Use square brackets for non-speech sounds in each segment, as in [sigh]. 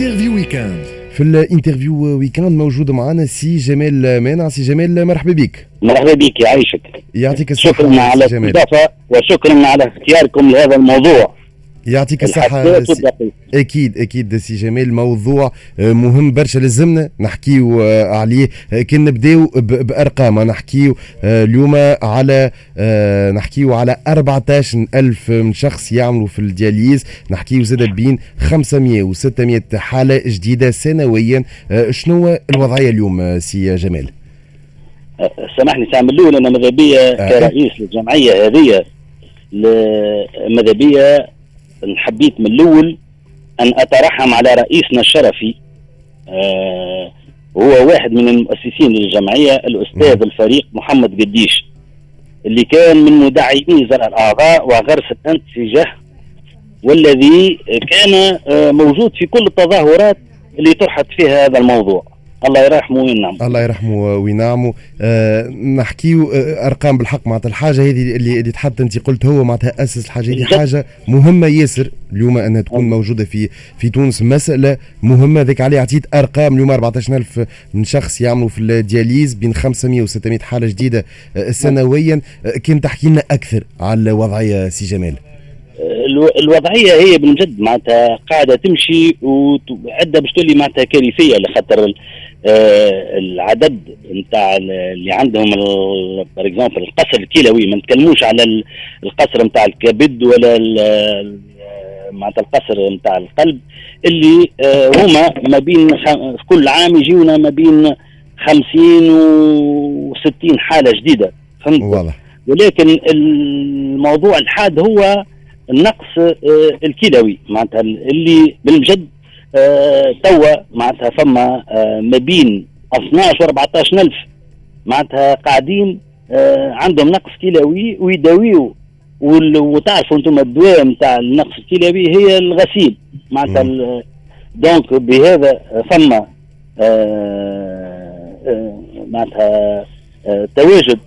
interview weekend في ال interview weekend موجود معنا سي جمال مانع. سي جمال مرحبا بك. مرحبا بك يعيشك يعطيك الصحة شكرا على الاستضافة وشكرا على اختياركم لهذا الموضوع. يعطيك الصحة. أكيد أكيد سي جمال. موضوع آه، مهم برشا لازمنا نحكيو آه، عليه. آه، كي نبداو ب- بأرقام نحكيو اليوم على نحكيو على 14 ألف من شخص يعملوا في ال dialyse. نحكيو زاد بين 500 و 600 حالة جديدة سنويا. شنو الوضعية اليوم سي جمال؟ سامحني سامي الأول أنا ماذا بيا. كرئيس للجمعية هذه. ماذا بيا حبيت من الأول أن أترحم على رئيسنا الشرفي آه هو واحد من المؤسسين للجمعية الأستاذ الفريق محمد قديش اللي كان من مدعمي زرع الأعضاء وغرس الانسجه والذي كان آه، موجود في كل التظاهرات اللي طرحت فيها هذا الموضوع. الله يرحمه وينعم الله يرحمه وينعمه. آه نحكيو آه أرقام بالحق. معناتها الحاجة هذه اللي اللي تحط أنت قلت هو معناتها اسس الحاجة هذه. حاجة مهمة ياسر اليوم أنها تكون. موجودة في في تونس. مسألة مهمة. ذيك عليه عطيت أرقام. اليوم 14000 من شخص يعملوا في ال dialyse بين 500 و 600 حالة جديدة آه سنويا. آه كان تحكي لنا أكثر على الوضعية سي جمال. الو- الوضعية هي بالجد معناتها قاعدة تمشي وقاعدة باش تولي معناتها كارثية لخاطر العدد نتاع اللي عندهم par exemple القصر الكلوي ما نتكلموش على ال- القصر نتاع الكبد ولا معناتها القصر نتاع القلب اللي آه، هما ما بين في كل عام يجيونا ما بين 50 و 60 حالة جديدة فهمت؟ واضح ولكن الموضوع الحاد هو النقص آه، الكلوي معناتها اللي بالجد آه، توا معناتها فما آه، ما بين 12 و 14 الف معناتها قاعدين آه، عندهم نقص كلوي ويداويوا وال- وتعرفوا أنتم الدواء نتاع النقص الكلوي هي الغسيل. معناتها donc بهذا فما آه، آه، معناتها آه، تواجد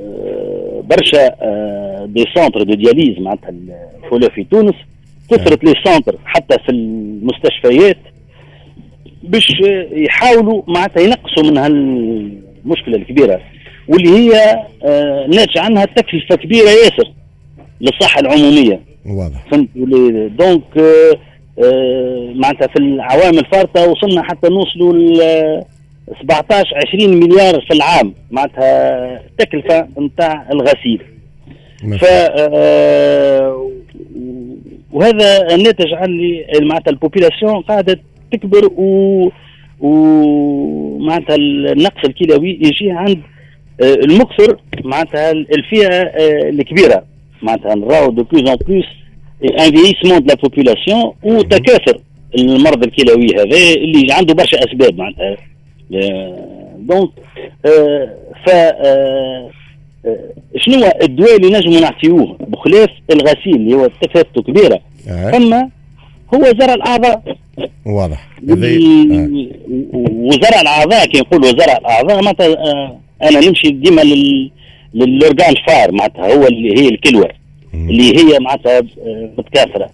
آه، برشا آه، des centres de dialyse معناتها الفولا في تونس. كثرت les centres حتى في المستشفيات باش يحاولوا معناتها ينقصوا من هالمشكلة الكبيرة واللي هي آه، ناتج عنها تكلفة كبيرة ياسر للصحة العمومية. واضح. فهمت؟ donc آه، آه، معناتها في العوام الفارطة وصلنا حتى نوصلوا ل 17 20 مليار في العام معناتها تكلفة نتاع الغسيل. ف وهذا ناتج عن اللي معناتها ال population قاعدة تكبر و ومعناتها النقص الكلوي يجي عند آه، المكثر معناتها الفئة آه، الكبيرة. معناتها نراو de plus en plus un vieillissement de la population وتكاثر المرض الكلوي هذا اللي عنده برشا أسباب معناتها. donc آه، ف شنو هو الدواء اللي نجموا نعطيوه بخلاف الغسيل اللي هو تكلفته كبيرة آه. ثم هو زرع الأعضاء واضح آه. وزرع الأعضاء كي نقولوا زرع الأعضاء معناتها آه، أنا نمشي ديما لل l'organe phare معناتها هو اللي هي الكلوه. اللي هي معناتها آه، متكاثرة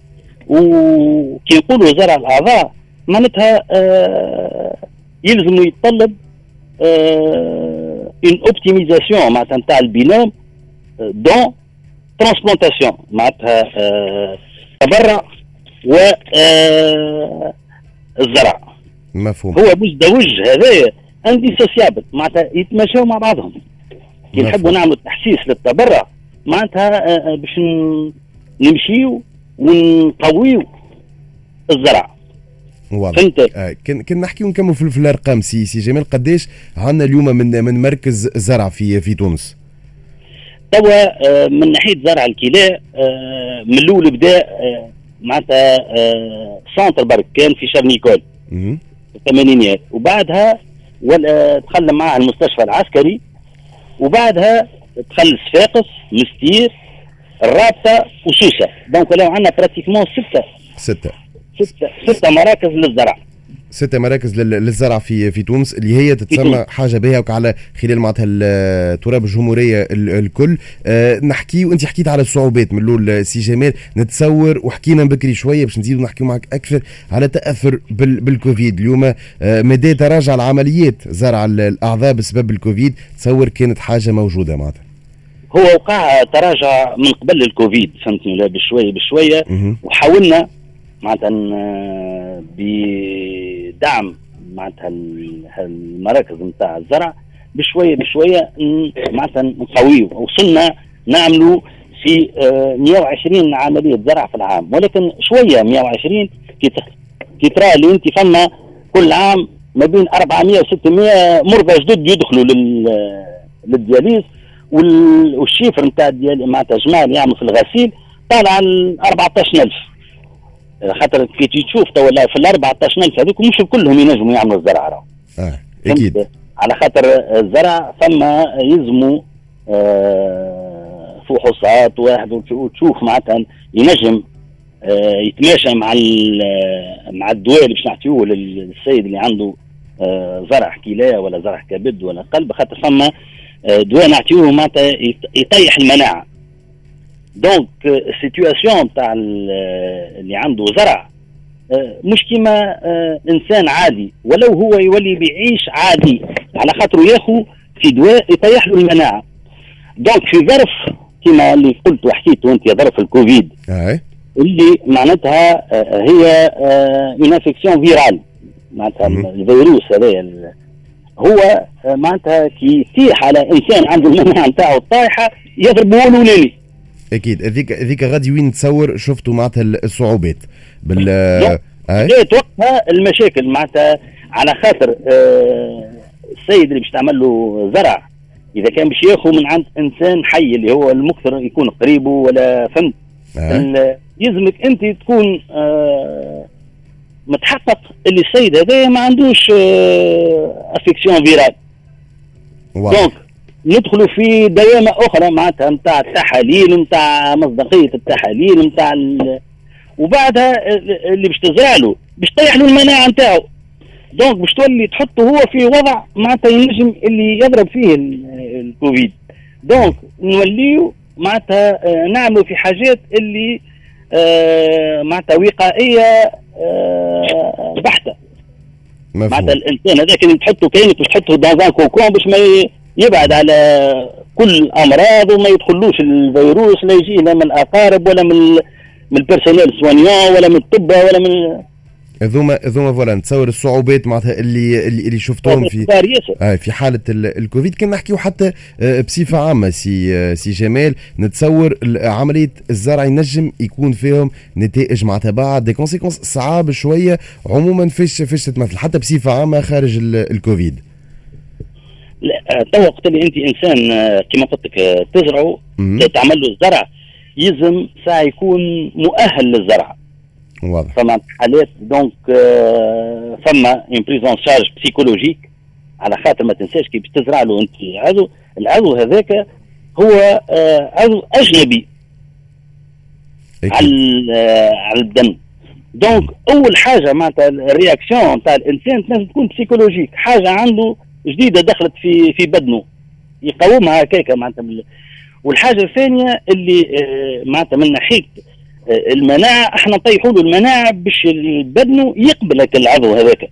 وكي نقولوا زرع الأعضاء معناتها آه، يلزم يتطلب une optimisation معناتها نتاع ال binôme don transplantation معناتها تبرع و الزرع مفهوم هو بوز دوج هذايا indissociable معناتها يتماشاو مع بعضهم كي. نحبوا نعملوا تحسيس للتبرع معناتها باش نمشيو ونقويو الزرع واضح. فهمت. آه، كان كان نحكي ونكمل في, في الأرقام سي سي جمال قداش عندنا اليوم من من مركز زرع في في تونس؟ توا آه، من ناحية زرع الكلى آه، من الأول بدا آه، معناتها centre برك كان في شارل نيكول مم. في الثمانينيات وبعدها ولا دخلنا معها المستشفى العسكري. وبعدها دخل صفاقس المنستير الرابطة وسوسة. donc لو عندنا pratiquement سته ستة ستة ستة مراكز للزرع. ستة مراكز للزرع في في تونس اللي هي تتسمى حاجة باهيه على خلال معناتها التراب الجمهورية الكل. أه نحكي وانت حكيت على الصعوبات من الأول سي جمال نتصور وحكينا بكري شوية باش نزيدوا نحكيو معك أكثر على تأثر بالكوفيد. اليوم أه مدى تراجع العمليات زرع الأعضاء بسبب الكوفيد تصور كانت حاجة موجودة معناتها. هو وقع تراجع من قبل الكوفيد فهمتني لا بشوية. بشويه وحاولنا معناتها بدعم معناتها المراكز نتاع الزرع بشويه بشوية معناتها نقويه وصلنا نعملوا في 120 آه، عملية زرع في العام. ولكن شوية 120 كي ترى اللي انت فما كل عام ما بين 400 و 600 مرضى جدد يدخلوا للدياليز والشيفر نتاع معناتها جمال يعملوا في الغسيل طالع على 14000 خاطر كي تشوف تو في ال 14000 هذوك مش كلهم ينجموا يعملوا الزرع راهو. آه أكيد. على خاطر الزرع ثم يلزموا آه فحوصات واحد وتشوف معناتها ينجم آه يتماشى مع مع الدواء اللي باش نعطيوه للسيد اللي عنده آه زرع كلى ولا زرع كبد ولا قلب خاطر ثم آه دواء نعطيوه معناتها يطيح المناعة. donc ال situation تاع اللي عنده زرع. آه، مش كما آه، إنسان عادي. ولو هو يولي بيعيش عادي على خاطر ياخذ في دواء يطيح له المناعة. donc في ظرف كما اللي قلت وحكيت وانت ظرف الكوفيد. اللي معناتها آه، هي une infection virale معناتها الفيروس هذا هو معناتها كي يتيح على إنسان عنده المناعة نتاعو طايحه يضربه له ليلي. أكيد. هذيك هذيك غادي وين تصور شفتوا معناتها الصعوبات؟ بال بدات وقتها المشاكل معناتها على خاطر آه السيد اللي باش تعمل له زرع. إذا كان باش ياخذ من عند إنسان حي اللي هو المكثر يكون قريبه ولا فهمت آه. يلزمك أنت تكون آه متحقق اللي السيد هذا ما عندوش آه infection virale donc ندخلوا في دوامه أخرى معناتها نتاع التحاليل نتاع مصداقية التحاليل نتاع وبعدها اللي باش تزرع له باش تطيح له المناعة نتاعو. donc باش تولي تحطه هو في وضع معناتها ينجم اللي يضرب فيه الكوفيد. donc نوليو معناتها آه، نعملوا في حاجات اللي آه، معناتها وقائية آه، بحتة. معناتها الإنسان هذاك اللي تحطه كانك باش تحطه dans un cocon باش ما يبعد على كل الامراض وما يدخلوش الفيروس لا يجي لا من الاقارب ولا من من ال personnel soignant ولا من الطب ولا من هذوما هذوما voilà نتصور الصعوبات معناتها اللي اللي, اللي شفتهم في آه في حالة الكوفيد. كنا نحكيو حتى آه بصفة عامة سي آه سي جمال نتصور عملية الزرع ينجم يكون فيهم نتائج معناتها بعد des conséquences صعاب شوية عموما فيش فيش تتمثل حتى بصفة عامة خارج الكوفيد. لا تو وقت اللي انت انسان آه، كما قلت لك آه، تزرعه تعمل له الزرع يلزم ساعه يكون مؤهل للزرع. واضح. فما حالات donc آه، فما une prise en charge psychologique على خاطر ما تنساش كي تزرع له انت عضو. العضو هذاك هو عضو أجنبي. على على الدم. donc أول حاجة معناتها ال réaction تاع الإنسان لازم تكون psychologique حاجة عنده جديدة دخلت في في بدنه. يقاومها هكاك معناتها والحاجة الثانية اللي آه، معناتها من ناحية آه، المناعة إحنا نطيحوا له المناعة باش بدنه يقبل هذاك. العضو هذاك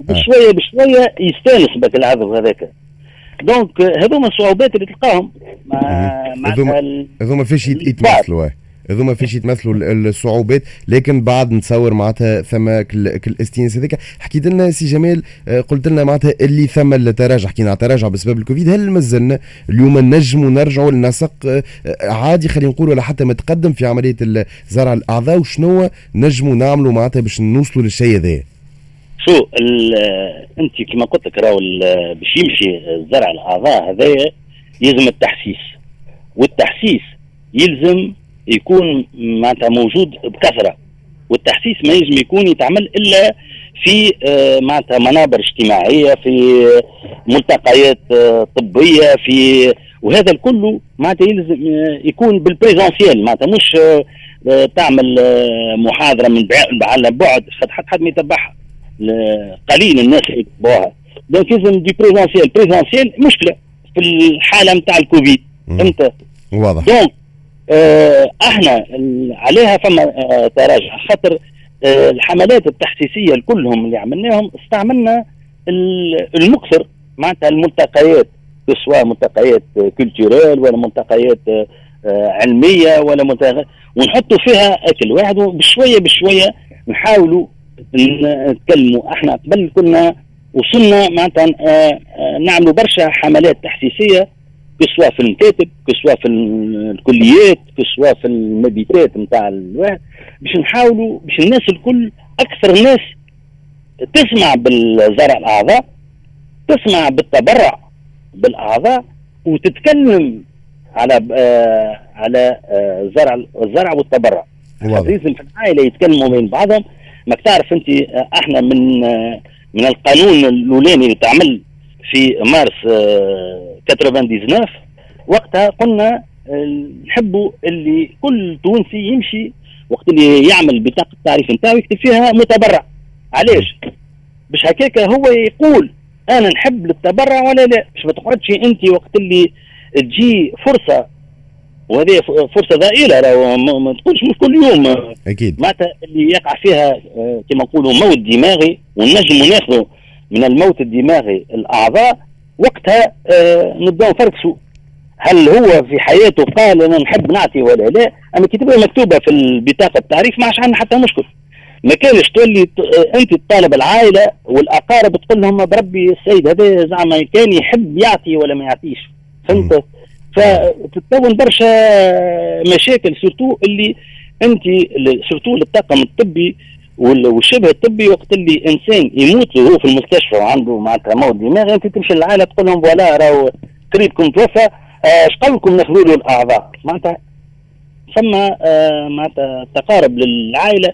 بشويه بشوية يستانس بك العضو هذاك. donc آه، هذوما الصعوبات اللي تلقاهم معناتها هذوما فيش يتمثلوا هذوما فيش يتمثلوا الصعوبات لكن بعد نتصور معناتها ثم الاستيناس هذاك. حكيت لنا سي جمال آه، قلت لنا معناتها اللي ثم التراجع حكينا على التراجع بسبب الكوفيد هل مازلنا اليوم نجموا نرجعوا لنسق آه، عادي خلينا نقولوا ولا حتى متقدم في عملية زرع الأعضاء؟ وشنو نجموا نعملوا معناتها باش نوصلوا للشيء هذا؟ شو أنت كما قلت لك راهو باش يمشي زرع الأعضاء هذايا يلزم التحسيس. والتحسيس يلزم يكون معناتها موجود بكثرة والتحسيس ما يجم يكون يتعمل إلا في آه، معناتها منابر اجتماعية في ملتقيات آه، طبية في وهذا الكل معناتها يلزم آه، يكون بالبريزونسيال معناتها مش تعمل محاضرة من على بعد حتى حد ما يتبعها. قليل الناس يتبعوها. donc لازم du présentiel présentiel مشكلة في الحالة نتاع الكوفيد. فهمت؟ واضح. donc إحنا عليها فما آه تراجع. خاطر آه الحملات التحسيسية كلهم اللي عملناهم استعملنا المكثر معناتها الملتقيات سواء ملتقيات كولتورال ولا ملتقيات آه علمية ولا ونحطوا فيها أكل واحد بشويه بشوية نحاولوا نتكلموا. إحنا قبل كنا وصلنا معناتها آه، آه، نعملوا برشا حملات تحسيسية كسوا في المكاتب كسوا في الكليات كسوا في المبيتات نتاع الواحد باش نحاولوا باش الناس الكل أكثر الناس تسمع بالزرع الأعضاء تسمع بالتبرع بالأعضاء وتتكلم على آه على آه زرع الزرع والتبرع. لازم في العائله يتكلموا بين بعضهم ما تعرف أنت آه إحنا من آه من القانون الأولاني اللي تعمل في مارس 99 آه، وقتها قلنا آه، نحبوا اللي كل تونسي يمشي وقت اللي يعمل بطاقة التعريف نتاعو يكتب فيها متبرع. علاش؟ باش هكاك هو يقول أنا نحب التبرع ولا لا؟ باش ما تقعدش أنت وقت اللي تجي فرصة. وهذه فرصة ضئيله ما تقولش مش كل يوم. أكيد. معناتها اللي يقع فيها آه، كما نقولوا موت دماغي ونجم ناخذ من الموت الدماغي الأعضاء وقتها آه نبداو نفركسوا هل هو في حياته قال أنا نحب نعطي ولا لا؟ اما كي تبقى مكتوبة في البطاقة التعريف ما عادش عندنا حتى مشكل. ما كانش تولي آه، أنت تطالب العائلة والأقارب تقول لهم بربي السيد هذا زعما كان يحب يعطي ولا ما يعطيش. فهمت؟ فتتكون برشا مشاكل surtout اللي أنت surtout للطاقم الطبي والشبه الطبي وقت اللي إنسان يموت وهو في المستشفى وعنده معناتها موت دماغي أنت تمشي للعائلة تقول لهم voilà راهو قريبكم توفى اش آه قولكم ناخذوا له الأعضاء؟ معناتها ثم آه معناتها تقارب للعائلة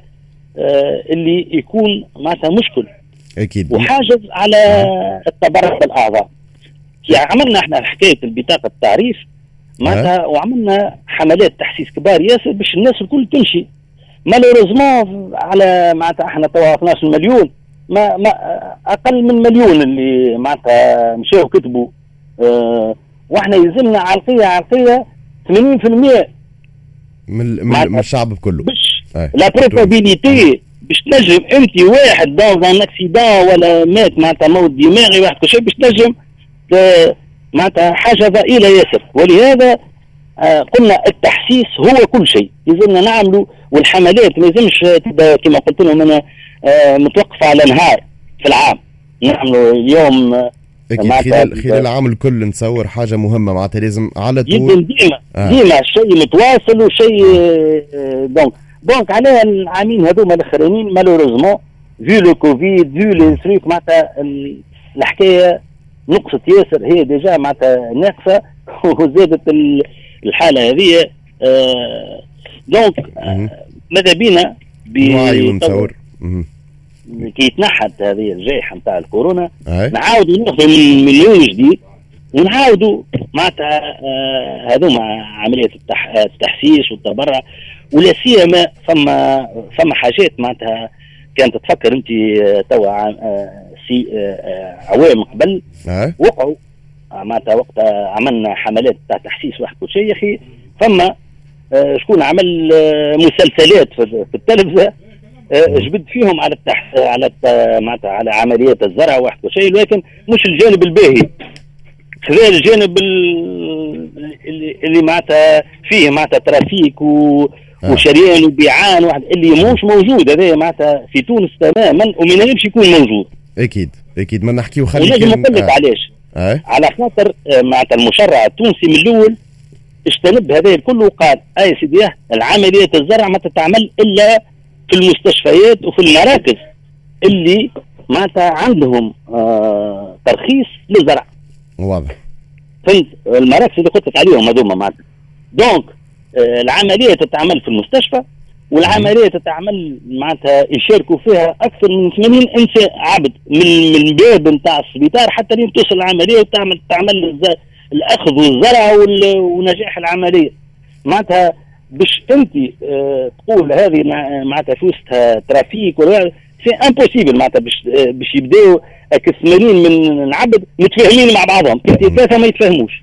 آه اللي يكون معناتها مشكل. أكيد. وحاجز على التبرع بالأعضاء. يعني عملنا إحنا حكاية البطاقة التعريف معناتها وعملنا حملات تحسيس كبار ياسر باش الناس الكل تمشي. مالوريزمون على معناتها إحنا توا 12 مليون ما ما أقل من مليون اللي معناتها مشاو كتبوا. آه وإحنا يلزمنا عرقيه عرقيه 80% من من الشعب كله. باش la probabilité باش تنجم انت واحد dans un accident ولا مات معناتها موت دماغي واحد كل شيء باش تنجم معناتها حاجة ضئيلة ياسر. ولهذا آه قلنا التحسيس هو كل شيء. لازمنا نعمله والحملات ما لازمش كما قلت لهم أنا آه متوقفة على نهار في العام. نعملوا اليوم آه، أكيد خلال خلال العام الكل نتصور حاجة مهمة معناتها لازم على طول. ديما آه. ديما شيء متواصل وشيء آه. donc. donc على العامين هذوما الاخرانيين malheureusement vu le Covid vu les trucs معناتها الحكاية نقصت ياسر هي déjà معناتها ناقصة [laughs] وزادت الحالة هذه آه donc آه ماذا بينا نتصور كي يتنحت هذه الجائحة نتاع الكورونا نعاودوا ناخذوا من مليون جديد ونعاودوا معناتها آه هذوما عملية التحسيس والتبرع ولا سيما فما فما حاجات معناتها كانت تفكر انت آه، توا آه، سي آه، عوام قبل. وقعوا معناتها وقت عملنا حملات تاع تحسيس واحد كل شيء يا أخي. فما شكون عمل مسلسلات في التلفزة جبد فيهم على التح... على معناتها على عمليات الزرع واحد كل شيء. لكن مش الجانب الباهي. كذا الجانب اللي, اللي معناتها فيه معناتها ترافيك و... آه. وشريان وبيعان واحد اللي مش موجود. هذا معناتها في تونس تماما وما ينجمش يكون موجود. أكيد أكيد. ما نحكيو خلينا ونجم نقول لك آه. علاش. آه. على خاطر آه، معناتها المشرع التونسي من الأول اجتنب هذا الكل وقال أي سيدي العملية الزرع ما تتعمل إلا في المستشفيات وفي المراكز اللي معناتها عندهم آه ترخيص للزرع. واضح. فهمت؟ المراكز اللي قلت لك عليهم هذوما معناتها. دونك آه، العملية تتعمل في المستشفى والعملية تتعمل معناتها يشاركوا فيها أكثر من 80 انسان عبد من من باب نتاع السبيطار حتى لين توصل العملية وتعمل تعمل الأخذ والزرع ونجاح العملية. معناتها باش أنت آه تقول هذه معناتها في وسطها trafic ولا c'est impossible معناتها باش باش يبداو 80 من العبد متفاهمين مع بعضهم. ثلاثة ما يتفاهموش.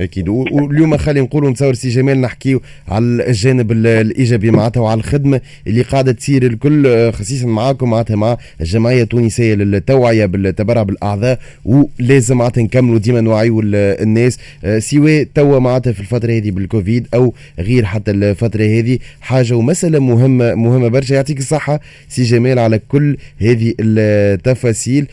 أكيد. واليوم خلينا نقولوا نتصور سي جمال نحكيو على الجانب الإيجابي معناتها وعلى الخدمة اللي قاعدة تصير الكل خصيصا معاكم معناتها مع الجمعية التونسية للتوعية بالتبرع بالأعضاء ولازم معناتها نكملوا ديما نوعيوا الناس. سواء توا معناتها في الفترة هذه بالكوفيد أو غير حتى الفترة هذه حاجة ومسألة مهمة مهمة برشا. يعطيك الصحة سي جمال على كل هذه التفاصيل.